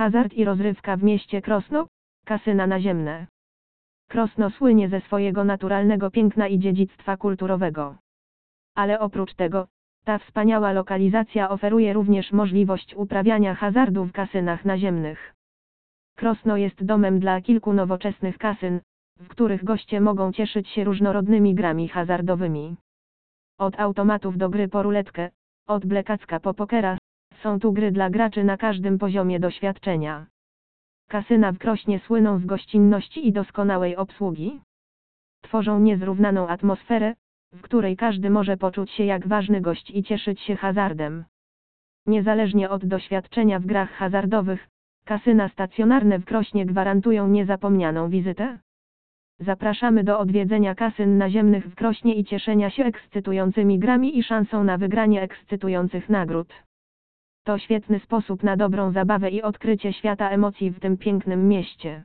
Hazard i rozrywka w mieście Krosno, kasyna naziemne. Krosno słynie ze swojego naturalnego piękna i dziedzictwa kulturowego. Ale oprócz tego, ta wspaniała lokalizacja oferuje również możliwość uprawiania hazardu w kasynach naziemnych. Krosno jest domem dla kilku nowoczesnych kasyn, w których goście mogą cieszyć się różnorodnymi grami hazardowymi. Od automatów do gry po ruletkę, od blekacka po pokera, są tu gry dla graczy na każdym poziomie doświadczenia. Kasyna w Krośnie słyną z gościnności i doskonałej obsługi. Tworzą niezrównaną atmosferę, w której każdy może poczuć się jak ważny gość i cieszyć się hazardem. Niezależnie od doświadczenia w grach hazardowych, kasyna stacjonarne w Krośnie gwarantują niezapomnianą wizytę. Zapraszamy do odwiedzenia kasyn naziemnych w Krośnie i cieszenia się ekscytującymi grami i szansą na wygranie ekscytujących nagród. To świetny sposób na dobrą zabawę i odkrycie świata emocji w tym pięknym mieście.